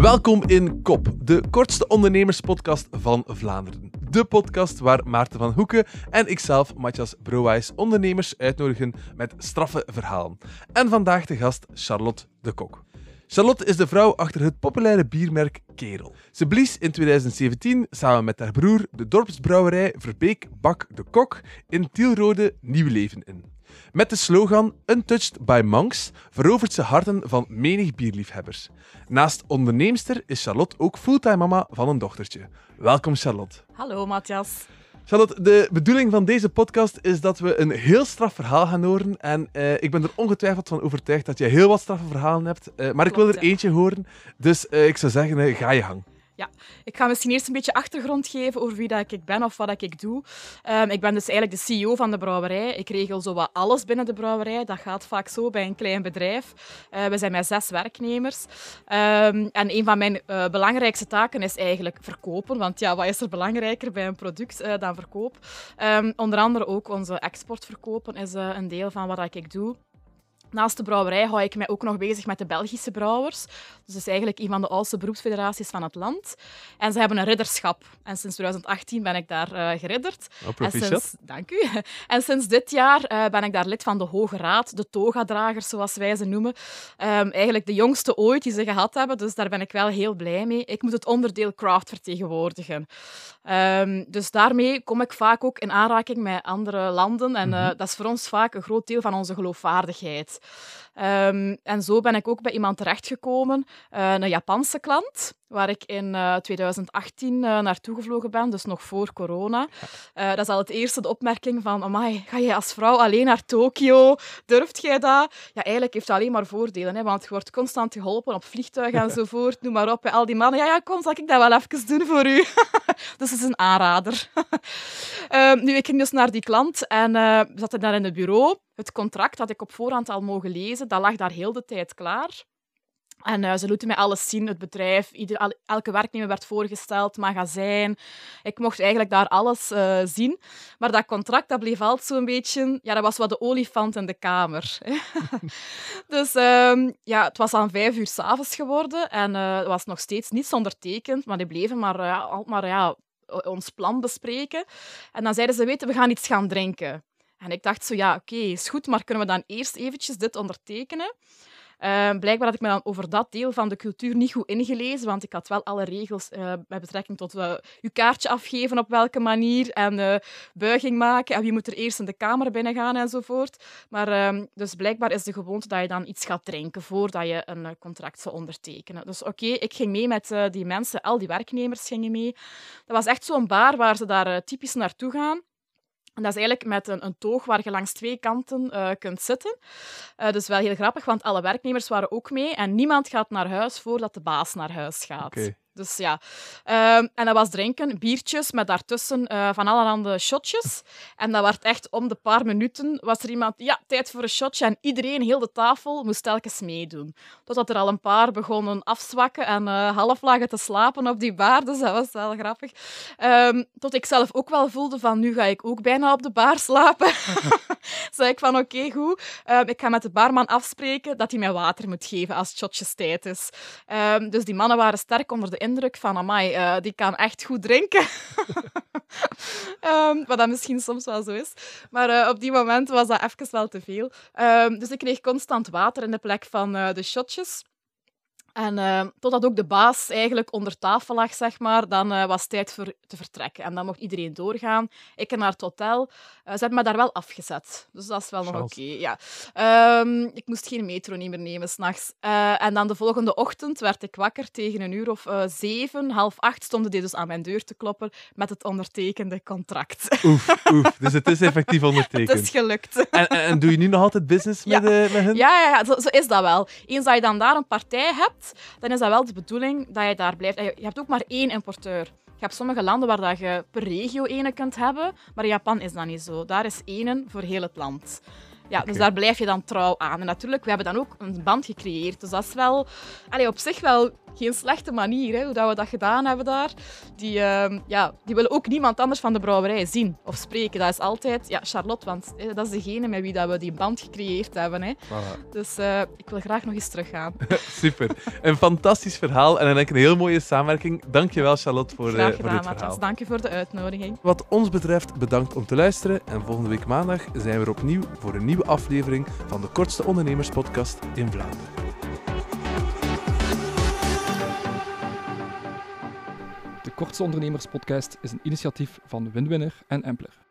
Welkom in Kop, de kortste ondernemerspodcast van Vlaanderen. De podcast waar Maarten van Hoeken en ikzelf, Matthias Brouwijs, ondernemers uitnodigen met straffe verhalen. En vandaag de gast Charlotte de Kok. Charlotte is de vrouw achter het populaire biermerk Kerel. Ze blies in 2017 samen met haar broer de dorpsbrouwerij Verbeek Bak de Kok in Tielrode nieuw leven in. Met de slogan Untouched by Monks verovert ze harten van menig bierliefhebbers. Naast onderneemster is Charlotte ook fulltime mama van een dochtertje. Welkom Charlotte. Hallo Matthias. Charlotte, de bedoeling van deze podcast is dat we een heel straf verhaal gaan horen. En uh, ik ben er ongetwijfeld van overtuigd dat je heel wat straffe verhalen hebt. Uh, maar ik wil er eentje horen. Dus uh, ik zou zeggen, ga je gang. Ja, ik ga misschien eerst een beetje achtergrond geven over wie dat ik ben of wat ik doe. Um, ik ben dus eigenlijk de CEO van de brouwerij. Ik regel zo wat alles binnen de brouwerij. Dat gaat vaak zo bij een klein bedrijf. Uh, we zijn met zes werknemers. Um, en een van mijn uh, belangrijkste taken is eigenlijk verkopen. Want ja, wat is er belangrijker bij een product uh, dan verkoop? Um, onder andere ook onze export verkopen is een deel van wat ik doe. Naast de brouwerij hou ik mij ook nog bezig met de Belgische brouwers. Dus dat is eigenlijk een van de oudste beroepsfederaties van het land. En ze hebben een ridderschap. En sinds 2018 ben ik daar uh, geridderd. Oh, en sinds, dank u. En sinds dit jaar uh, ben ik daar lid van de Hoge Raad, de toga-dragers, zoals wij ze noemen. Um, eigenlijk de jongste ooit die ze gehad hebben. Dus daar ben ik wel heel blij mee. Ik moet het onderdeel craft vertegenwoordigen. Um, dus daarmee kom ik vaak ook in aanraking met andere landen. En uh, mm -hmm. dat is voor ons vaak een groot deel van onze geloofwaardigheid. Um, en zo ben ik ook bij iemand terechtgekomen, uh, een Japanse klant, waar ik in uh, 2018 uh, naartoe gevlogen ben, dus nog voor corona. Dat is al het eerste de opmerking van, amai, ga je als vrouw alleen naar Tokio? Durft jij dat? Ja, eigenlijk heeft het alleen maar voordelen, hè, want je wordt constant geholpen op vliegtuigen enzovoort, noem maar op. Al die mannen, ja, ja, kom, zal ik dat wel even doen voor u? dus het is een aanrader. Ehm, nu, ik ging dus naar die klant en we zaten daar in het bureau. Het contract dat ik op voorhand al mogen lezen, dat lag daar heel de tijd klaar. En uh, ze lieten mij alles zien, het bedrijf, ieder, elke werknemer werd voorgesteld, magazijn. Ik mocht eigenlijk daar alles uh, zien. Maar dat contract, dat bleef altijd zo'n beetje... Ja, dat was wat de olifant in de kamer. dus um, ja, het was aan vijf uur s'avonds geworden en uh, was nog steeds niets ondertekend, maar die bleven maar, al maar ja, ons plan bespreken. En dan zeiden ze, weten, we gaan iets gaan drinken. En ik dacht zo, ja, oké, is goed, maar kunnen we dan eerst eventjes dit ondertekenen? Uh, blijkbaar had ik me dan over dat deel van de cultuur niet goed ingelezen, want ik had wel alle regels uh, met betrekking tot uh, je kaartje afgeven op welke manier en buiging maken en wie moet er eerst in de kamer binnen gaan enzovoort. Maar ehm, dus blijkbaar is de gewoonte dat je dan iets gaat drinken voordat je een contract zou ondertekenen. Dus oké, ik ging mee met die mensen, al die werknemers gingen mee. Dat was echt zo'n bar waar ze daar typisch naartoe gaan. En dat is eigenlijk met een, een toog waar je langs twee kanten uh, kunt zitten. Uh, dus wel heel grappig, want alle werknemers waren ook mee. En niemand gaat naar huis voordat de baas naar huis gaat. Dus ja. Um, en dat was drinken, biertjes met daartussen uh, van allerhande shotjes. En dat werd echt om de paar minuten was er iemand, ja, tijd voor een shotje. En iedereen, heel de tafel, moest telkens meedoen. Totdat er al een paar begonnen afzwakken en uh, half lagen te slapen op die bar. Dus dat was wel grappig. Um, tot ik zelf ook wel voelde van, nu ga ik ook bijna op de bar slapen. zei ik van, oké, okay, goed. Um, ik ga met de barman afspreken dat hij mij water moet geven als het shotjes tijd is. dus die mannen waren sterk onder de indruk van, amai, uh, die kan echt goed drinken. um, wat dat misschien soms wel zo is. Maar uh, op die moment was dat even wel te veel. Dus ik kreeg constant water in de plek van uh, de shotjes. En uh, totdat ook de baas eigenlijk onder tafel lag, zeg maar, dan uh, was het tijd voor te vertrekken. En dan mocht iedereen doorgaan. Ik naar het hotel. Uh, ze hebben me daar wel afgezet. Dus dat is wel nog oké. Okay, ja. um, ik moest geen metro niet meer nemen s'nachts. en dan de volgende ochtend werd ik wakker tegen een uur of zeven, half acht, stonden die dus aan mijn deur te kloppen met het ondertekende contract. Oef, oef. Dus het is effectief ondertekend. het is gelukt. En, en, en, doe je nu nog altijd business met, met hen? Ja, ja, ja zo, zo is dat wel. Eens dat je dan daar een partij hebt, dan is dat wel de bedoeling dat je daar blijft. Je hebt ook maar één importeur. Je hebt sommige landen waar dat je per regio ene kunt hebben, maar in Japan is dat niet zo. Daar is één voor heel het land. Ja, dus daar blijf je dan trouw aan. En natuurlijk, we hebben dan ook een band gecreëerd. Dus dat is wel allee, op zich wel geen slechte manier, hè, hoe dat we dat gedaan hebben daar. Die, ehm, ja, die willen ook niemand anders van de brouwerij zien of spreken. Dat is altijd ja, Charlotte, want hè, dat is degene met wie dat we die band gecreëerd hebben. Hè. Voilà. Dus eh, ik wil graag nog eens teruggaan. Super. Een fantastisch verhaal en dan denk ik een heel mooie samenwerking. Dankjewel Charlotte voor, eh, Graag voor gedaan, dit verhaal. Dank je voor de uitnodiging. Wat ons betreft, bedankt om te luisteren. En volgende week maandag zijn we er opnieuw voor een nieuwe aflevering van de kortste ondernemerspodcast in Vlaanderen. De Kortste Ondernemers Podcast is een initiatief van Winwinner en Empler.